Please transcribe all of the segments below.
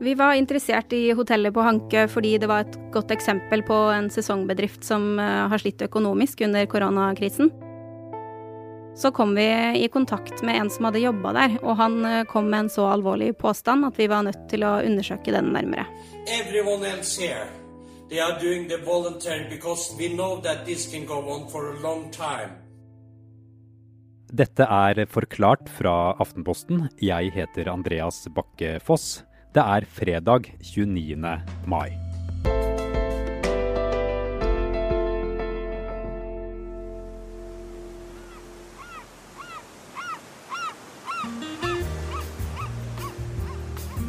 Vi var interessert i hotellet på Hankø fordi det var et godt eksempel på en sesongbedrift som eh, har slitt økonomisk under koronakrisen. Så kom vi i kontakt med en som hadde jobba der, og han eh, kom med en så alvorlig påstand at vi var nødt til å undersøke den nærmere. Here, they are doing the voluntary because we know that this can go on for a long time. Dette er Forklart fra Aftenposten. Jeg heter Andreas Bakke Foss. Det er fredag 29. mai.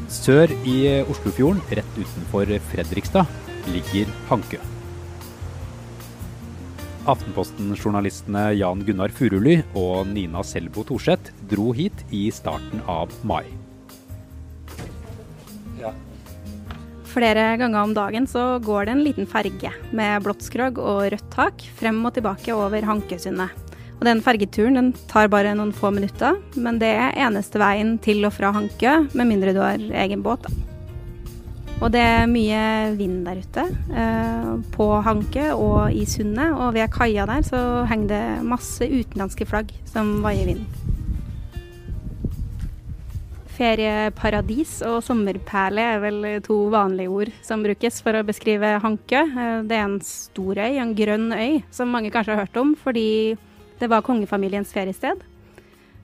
Sør i Oslofjorden, rett utenfor Fredrikstad, ligger Hankø. Aftenposten-journalistene Jan Gunnar Furuly og Nina Selbo Thorseth dro hit i starten av mai. Flere ganger om dagen så går det en liten ferge med blått skrog og rødt tak frem og tilbake over Hankøsundet. Og den fergeturen den tar bare noen få minutter, men det er eneste veien til og fra Hankø, med mindre du har egen båt. Og det er mye vind der ute, eh, på Hankø og i sundet. Og ved kaia der så henger det masse utenlandske flagg som vaier vinden. Ferieparadis og sommerperle er vel to vanlige ord som brukes for å beskrive Hankø. Eh, det er en stor øy, en grønn øy, som mange kanskje har hørt om fordi det var kongefamiliens feriested.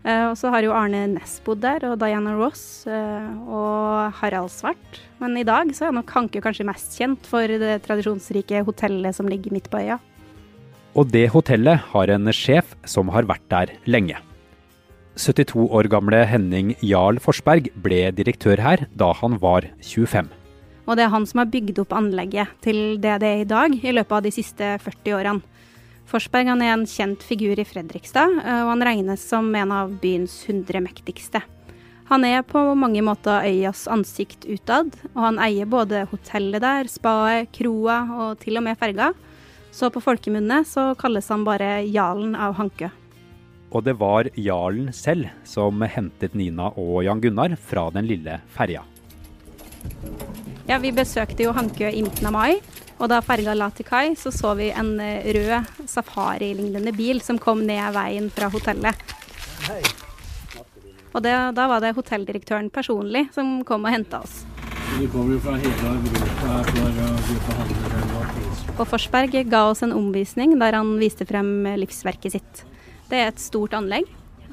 Uh, og så har jo Arne Næss bodd der, og Diana Ross uh, og Harald Svart. Men i dag så er nok Hankø kanskje mest kjent for det tradisjonsrike hotellet som ligger midt på øya. Og det hotellet har en sjef som har vært der lenge. 72 år gamle Henning Jarl Forsberg ble direktør her da han var 25. Og det er han som har bygd opp anlegget til det det er i dag, i løpet av de siste 40 årene. Forsberg er en kjent figur i Fredrikstad, og han regnes som en av byens 100 mektigste. Han er på mange måter øyas ansikt utad, og han eier både hotellet der, spaet, kroa og til og med ferga. Så på folkemunne så kalles han bare Jarlen av Hankø. Og det var jarlen selv som hentet Nina og Jan Gunnar fra den lille ferja. Ja, vi besøkte jo Hankø i midten av mai. Og da ferga la til kai, så så vi en eh, rød safari-lignende bil som kom ned veien fra hotellet. Og det, da var det hotelldirektøren personlig som kom og henta oss. Vi kommer jo fra hele Europa for å behandlet Og Forsberg ga oss en omvisning der han viste frem livsverket sitt. Det er et stort anlegg.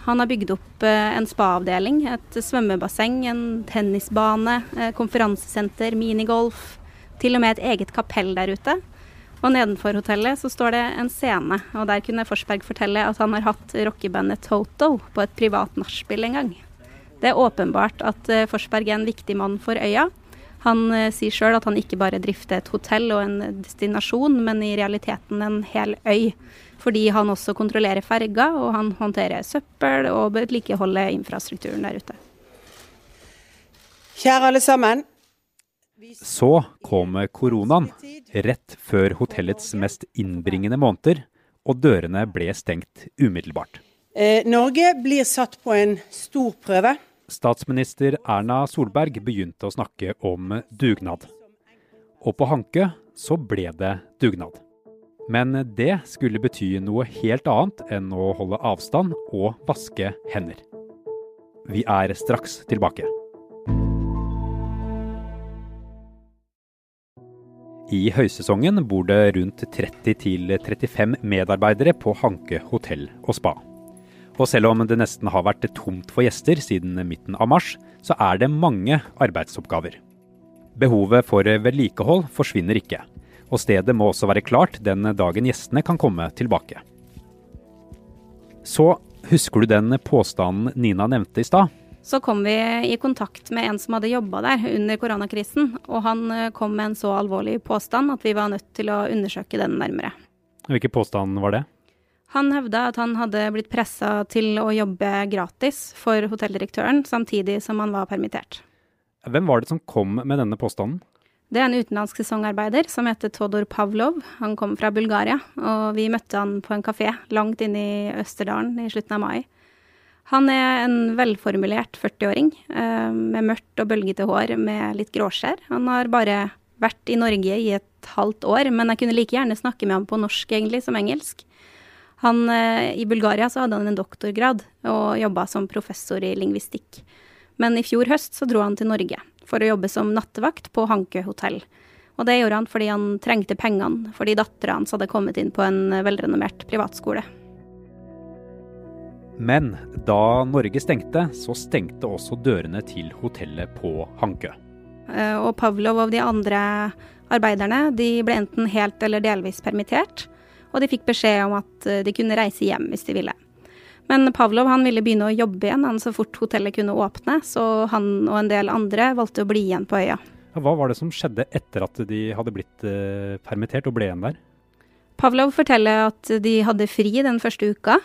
Han har bygd opp en en spaavdeling, et svømmebasseng, en tennisbane, eh, konferansesenter, minigolf, til og med et eget kapell der ute. Og nedenfor hotellet så står det en scene, og der kunne Forsberg fortelle at han har hatt rockebandet Toto på et privat nachspiel en gang. Det er åpenbart at eh, Forsberg er en viktig mann for øya. Han eh, sier sjøl at han ikke bare drifter et hotell og en destinasjon, men i realiteten en hel øy. Fordi han også kontrollerer ferga, og han håndterer søppel og vedlikeholder infrastrukturen der ute. Kjære alle sammen. Så kom koronaen, rett før hotellets mest innbringende måneder, og dørene ble stengt umiddelbart. Eh, Norge blir satt på en stor prøve. Statsminister Erna Solberg begynte å snakke om dugnad. Og på Hanke så ble det dugnad. Men det skulle bety noe helt annet enn å holde avstand og vaske hender. Vi er straks tilbake. I høysesongen bor det rundt 30-35 medarbeidere på Hanke hotell og spa. Og selv om det nesten har vært tomt for gjester siden midten av mars, så er det mange arbeidsoppgaver. Behovet for vedlikehold forsvinner ikke, og stedet må også være klart den dagen gjestene kan komme tilbake. Så husker du den påstanden Nina nevnte i stad? Så kom vi i kontakt med en som hadde jobba der under koronakrisen, og han kom med en så alvorlig påstand at vi var nødt til å undersøke den nærmere. Hvilken påstand var det? Han hevda at han hadde blitt pressa til å jobbe gratis for hotelldirektøren, samtidig som han var permittert. Hvem var det som kom med denne påstanden? Det er en utenlandsk sesongarbeider som heter Todor Pavlov. Han kom fra Bulgaria, og vi møtte han på en kafé langt inne i Østerdalen i slutten av mai. Han er en velformulert 40-åring eh, med mørkt og bølgete hår med litt gråskjær. Han har bare vært i Norge i et halvt år, men jeg kunne like gjerne snakke med ham på norsk egentlig som engelsk. Han, eh, I Bulgaria så hadde han en doktorgrad og jobba som professor i lingvistikk. Men i fjor høst så dro han til Norge for å jobbe som nattevakt på Hankø hotell. Og det gjorde han fordi han trengte pengene fordi dattera hans hadde kommet inn på en velrenommert privatskole. Men da Norge stengte, så stengte også dørene til hotellet på Hankø. Eh, og Pavlov og de andre arbeiderne de ble enten helt eller delvis permittert, og de fikk beskjed om at eh, de kunne reise hjem hvis de ville. Men Pavlov han ville begynne å jobbe igjen han så fort hotellet kunne åpne, så han og en del andre valgte å bli igjen på øya. Hva var det som skjedde etter at de hadde blitt eh, permittert og ble igjen der? Pavlov forteller at de hadde fri den første uka.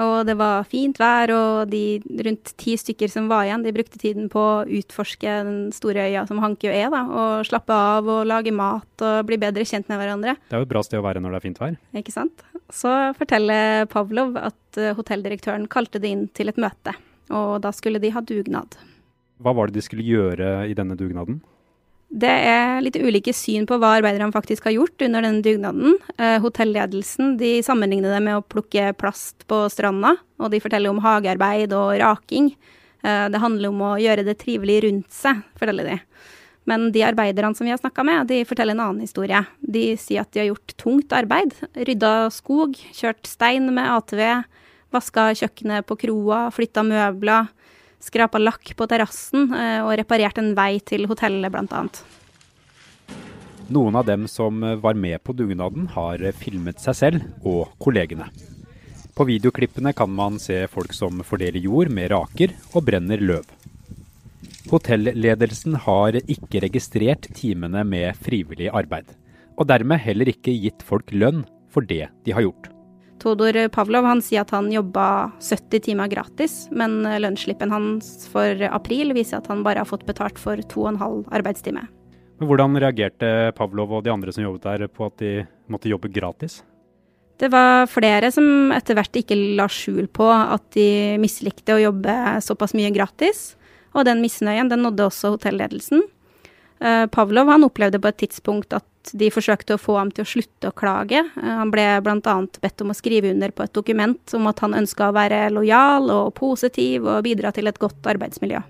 Og det var fint vær, og de rundt ti stykker som var igjen, de brukte tiden på å utforske den store øya som Hankø er, da, og slappe av og lage mat og bli bedre kjent med hverandre. Det er jo et bra sted å være når det er fint vær. Ikke sant. Så forteller Pavlov at eh, hotelldirektøren kalte det inn til et møte, og da skulle de ha dugnad. Hva var det de skulle gjøre i denne dugnaden? Det er litt ulike syn på hva arbeiderne faktisk har gjort under denne dugnaden. Eh, hotelledelsen de sammenligner det med å plukke plast på stranda, og de forteller om hagearbeid og raking. Eh, det handler om å gjøre det trivelig rundt seg, forteller de. Men de arbeiderne som vi har snakka med, de forteller en annen historie. De sier at de har gjort tungt arbeid. Rydda skog, kjørt stein med ATV, vaska kjøkkenet på kroa, flytta møbler skrapa lakk på terrassen eh, og reparert en vei til hotellet, bl.a. Noen av dem som var med på dugnaden, har filmet seg selv og kollegene. På videoklippene kan man se folk som fordeler jord med raker og brenner løv. Hotellledelsen har ikke registrert timene med frivillig arbeid, og dermed heller ikke gitt folk lønn for det de har gjort. Todor Pavlov han sier at han jobba 70 timer gratis, men lønnsslippen hans for april viser at han bare har fått betalt for to og en halv arbeidstime. Men hvordan reagerte Pavlov og de andre som jobbet der på at de måtte jobbe gratis? Det var flere som etter hvert ikke la skjul på at de mislikte å jobbe såpass mye gratis, og den misnøyen den nådde også hotellledelsen. Eh, Pavlov han opplevde på et tidspunkt at de forsøkte å få ham til å slutte å klage. Eh, han ble bl.a. bedt om å skrive under på et dokument om at han ønska å være lojal og positiv og bidra til et godt arbeidsmiljø.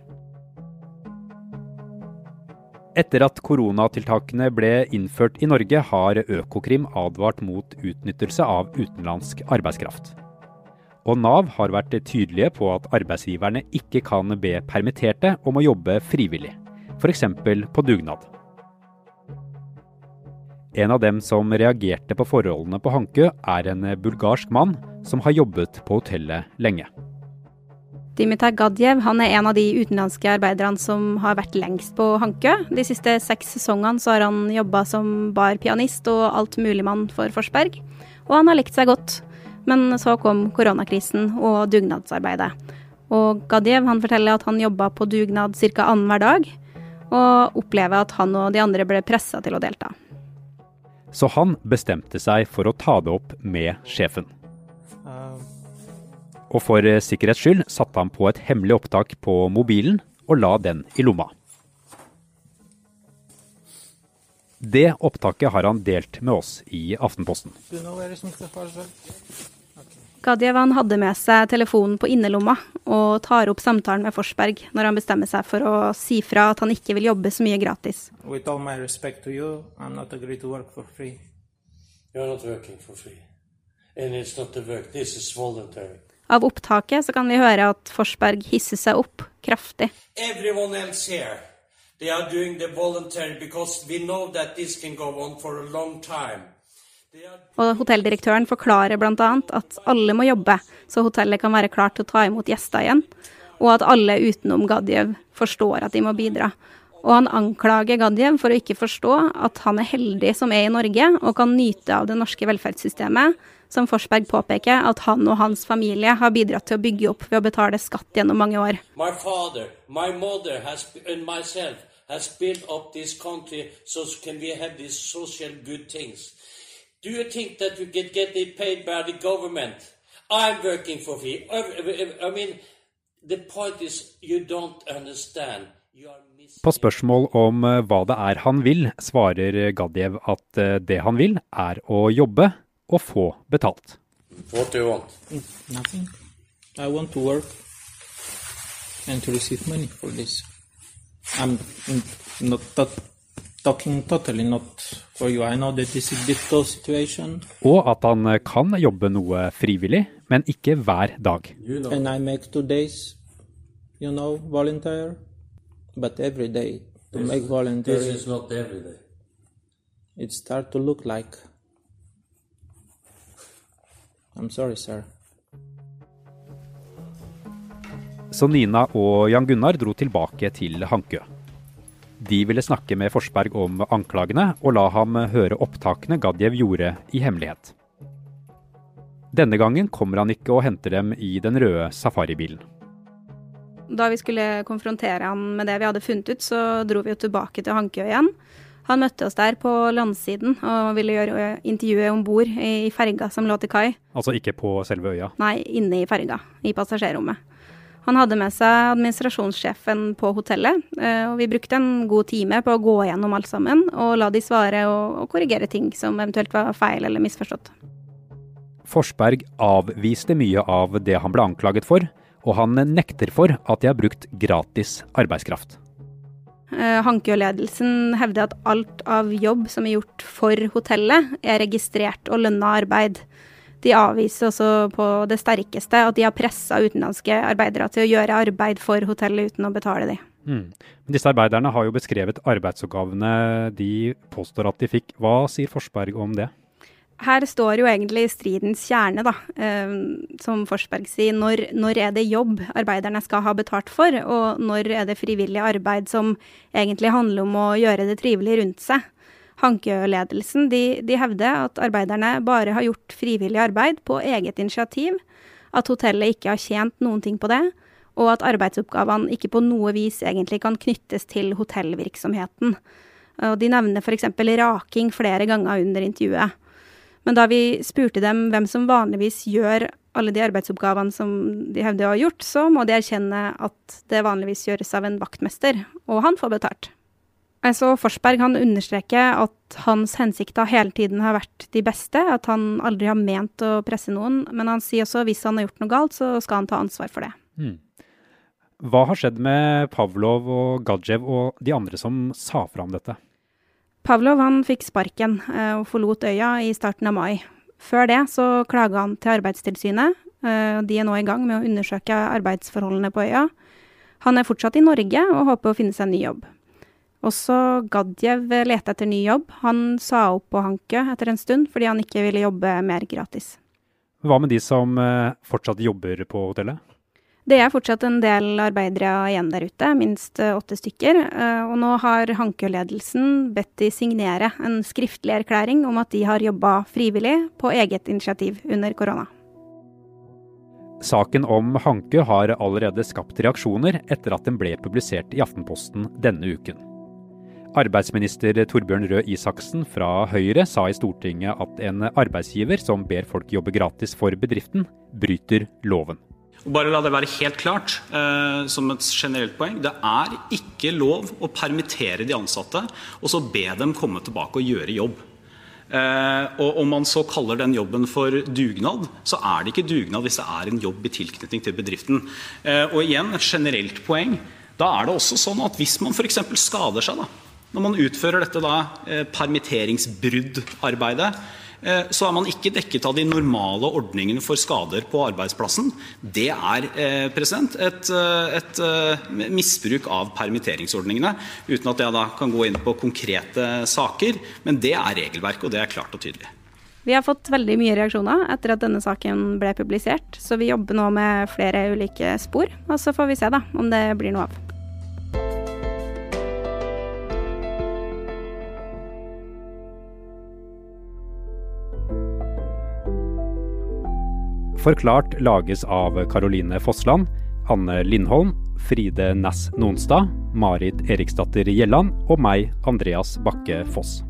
Etter at koronatiltakene ble innført i Norge, har Økokrim advart mot utnyttelse av utenlandsk arbeidskraft. Og Nav har vært tydelige på at arbeidsgiverne ikke kan be permitterte om å jobbe frivillig f.eks. på dugnad. En av dem som reagerte på forholdene på Hankø, er en bulgarsk mann som har jobbet på hotellet lenge. Dimitar Gadjev han er en av de utenlandske arbeiderne som har vært lengst på Hankø. De siste seks sesongene så har han jobba som barpianist og altmuligmann for Forsberg. Og han har likt seg godt. Men så kom koronakrisen og dugnadsarbeidet. Og Gadjev han forteller at han jobba på dugnad ca. annenhver dag og opplever at han og de andre ble pressa til å delta. Så han bestemte seg for å ta det opp med sjefen. Og for sikkerhets skyld satte han på et hemmelig opptak på mobilen og la den i lomma. Det opptaket har han delt med oss i Aftenposten. Gadjevan hadde med seg telefonen på innerlomma og tar opp samtalen med Forsberg når han bestemmer seg for å si fra at han ikke vil jobbe så mye gratis. Av opptaket så kan vi høre at Forsberg hisser seg opp kraftig. Everyone else here, they are doing the voluntary because we know that this can go on for a long time. Og hotelldirektøren forklarer bl.a. at alle må jobbe, så hotellet kan være klart til å ta imot gjester igjen. Og at alle utenom Gadjev forstår at de må bidra. Og han anklager Gadjev for å ikke forstå at han er heldig som er i Norge og kan nyte av det norske velferdssystemet, som Forsberg påpeker at han og hans familie har bidratt til å bygge opp ved å betale skatt gjennom mange år. My father, my mother has, and myself has built up this country so can we have these social good things. Do you think that you get, get it paid by the government? I'm working for free. I mean, The point is, you don't understand. You are. På spørsmål om eh, hva det er han vil, svarer Gadjev at eh, det han vil, er å jobbe og få betalt. What do you want? Nothing. I want to work and to receive money for this. I'm not tot- talking totally not for you. I know that this is difficult situation Og at han eh, kan jobbe noe frivillig, men ikke hver dag. You know. and I make two days, you know, volunteer. But every day to make This is not every day. it start to look like. I'm sorry, sir. Så Nina og Jan Gunnar dro tilbake til Hankø. De ville snakke med Forsberg om anklagene, og la ham høre opptakene Gadjev gjorde i hemmelighet. Denne gangen kommer han ikke og henter dem i den røde safaribilen. Da vi skulle konfrontere han med det vi hadde funnet ut, så dro vi jo tilbake til Hankøy igjen. Han møtte oss der på landsiden og ville gjøre intervjuet om bord i ferga som lå til kai. Altså ikke på selve øya. Nei, inne i ferga, i passasjerrommet. Han hadde med seg administrasjonssjefen på hotellet, eh, og vi brukte en god time på å gå gjennom alt sammen og la de svare og, og korrigere ting som eventuelt var feil eller misforstått. Forsberg avviste mye av det han ble anklaget for, og han nekter for at de har brukt gratis arbeidskraft. Eh, Hankø-ledelsen hevder at alt av jobb som er gjort for hotellet, er registrert og lønna arbeid. De avviser også på det sterkeste at de har pressa utenlandske arbeidere til å gjøre arbeid for hotellet uten å betale dem. Mm. Men disse arbeiderne har jo beskrevet arbeidsoppgavene de påstår at de fikk. Hva sier Forsberg om det? Her står jo egentlig stridens kjerne, da. Eh, som Forsberg sier, når, når er det jobb arbeiderne skal ha betalt for, og når er det frivillig arbeid som egentlig handler om å gjøre det trivelig rundt seg. Hankø-ledelsen de, de hevder at arbeiderne bare har gjort frivillig arbeid på eget initiativ, at hotellet ikke har tjent noen ting på det, og at arbeidsoppgavene ikke på noe vis egentlig kan knyttes til hotellvirksomheten. Og de nevner f.eks. raking flere ganger under intervjuet. Men da vi spurte dem hvem som vanligvis gjør alle de arbeidsoppgavene som de hevder å ha gjort, så må de erkjenne at det vanligvis gjøres av en vaktmester, og han får betalt. Altså, Forsberg han understreker at hans hensikter hele tiden har vært de beste, at han aldri har ment å presse noen, men han sier også at hvis han har gjort noe galt, så skal han ta ansvar for det. Mm. Hva har skjedd med Pavlov og Gadjev og de andre som sa fra om dette? Pavlov han fikk sparken eh, og forlot øya i starten av mai. Før det så klaga han til Arbeidstilsynet. Eh, de er nå i gang med å undersøke arbeidsforholdene på øya. Han er fortsatt i Norge og håper å finne seg en ny jobb. Også Gadjev lette etter ny jobb. Han sa opp på Hankø etter en stund fordi han ikke ville jobbe mer gratis. Hva med de som eh, fortsatt jobber på hotellet? Det er fortsatt en del arbeidere igjen der ute, minst eh, åtte stykker. eh, Og nå har Hankø-ledelsen bedt de signere en skriftlig erklæring om at de har jobba frivillig på eget initiativ under korona. Saken om Hankø har allerede skapt reaksjoner etter at den ble publisert i Aftenposten denne uken. Arbeidsminister Torbjørn Røe Isaksen fra Høyre sa i Stortinget at en arbeidsgiver som ber folk jobbe gratis for bedriften, bryter loven. Bare la det være helt klart, eh, som et generelt poeng. Det er ikke lov å permittere de ansatte og så be dem komme tilbake og gjøre jobb. Eh, og om man så kaller den jobben for dugnad, så er det ikke dugnad hvis det er en jobb i tilknytning til bedriften. Eh, og igjen, et generelt poeng. Da er det også sånn at hvis man f.eks. skader seg, da, når man utfører dette eh, permitteringsbruddarbeidet, eh, er man ikke dekket av de normale ordningene for skader på arbeidsplassen. Det er eh, president, et, misbruk av permitteringsordningene, uten at jeg kan gå inn på konkrete saker. Men det er regelverket, og det er klart og tydelig. Vi har fått veldig mye reaksjoner etter at denne saken ble publisert, så vi jobber nå med flere ulike spor, og så får vi se da om det blir noe av. Forklart lages av Caroline Fossland, Anne Lindholm, Fride Næss Nonstad, Marit Eriksdatter Gjelland og meg, Andreas Bakke Foss.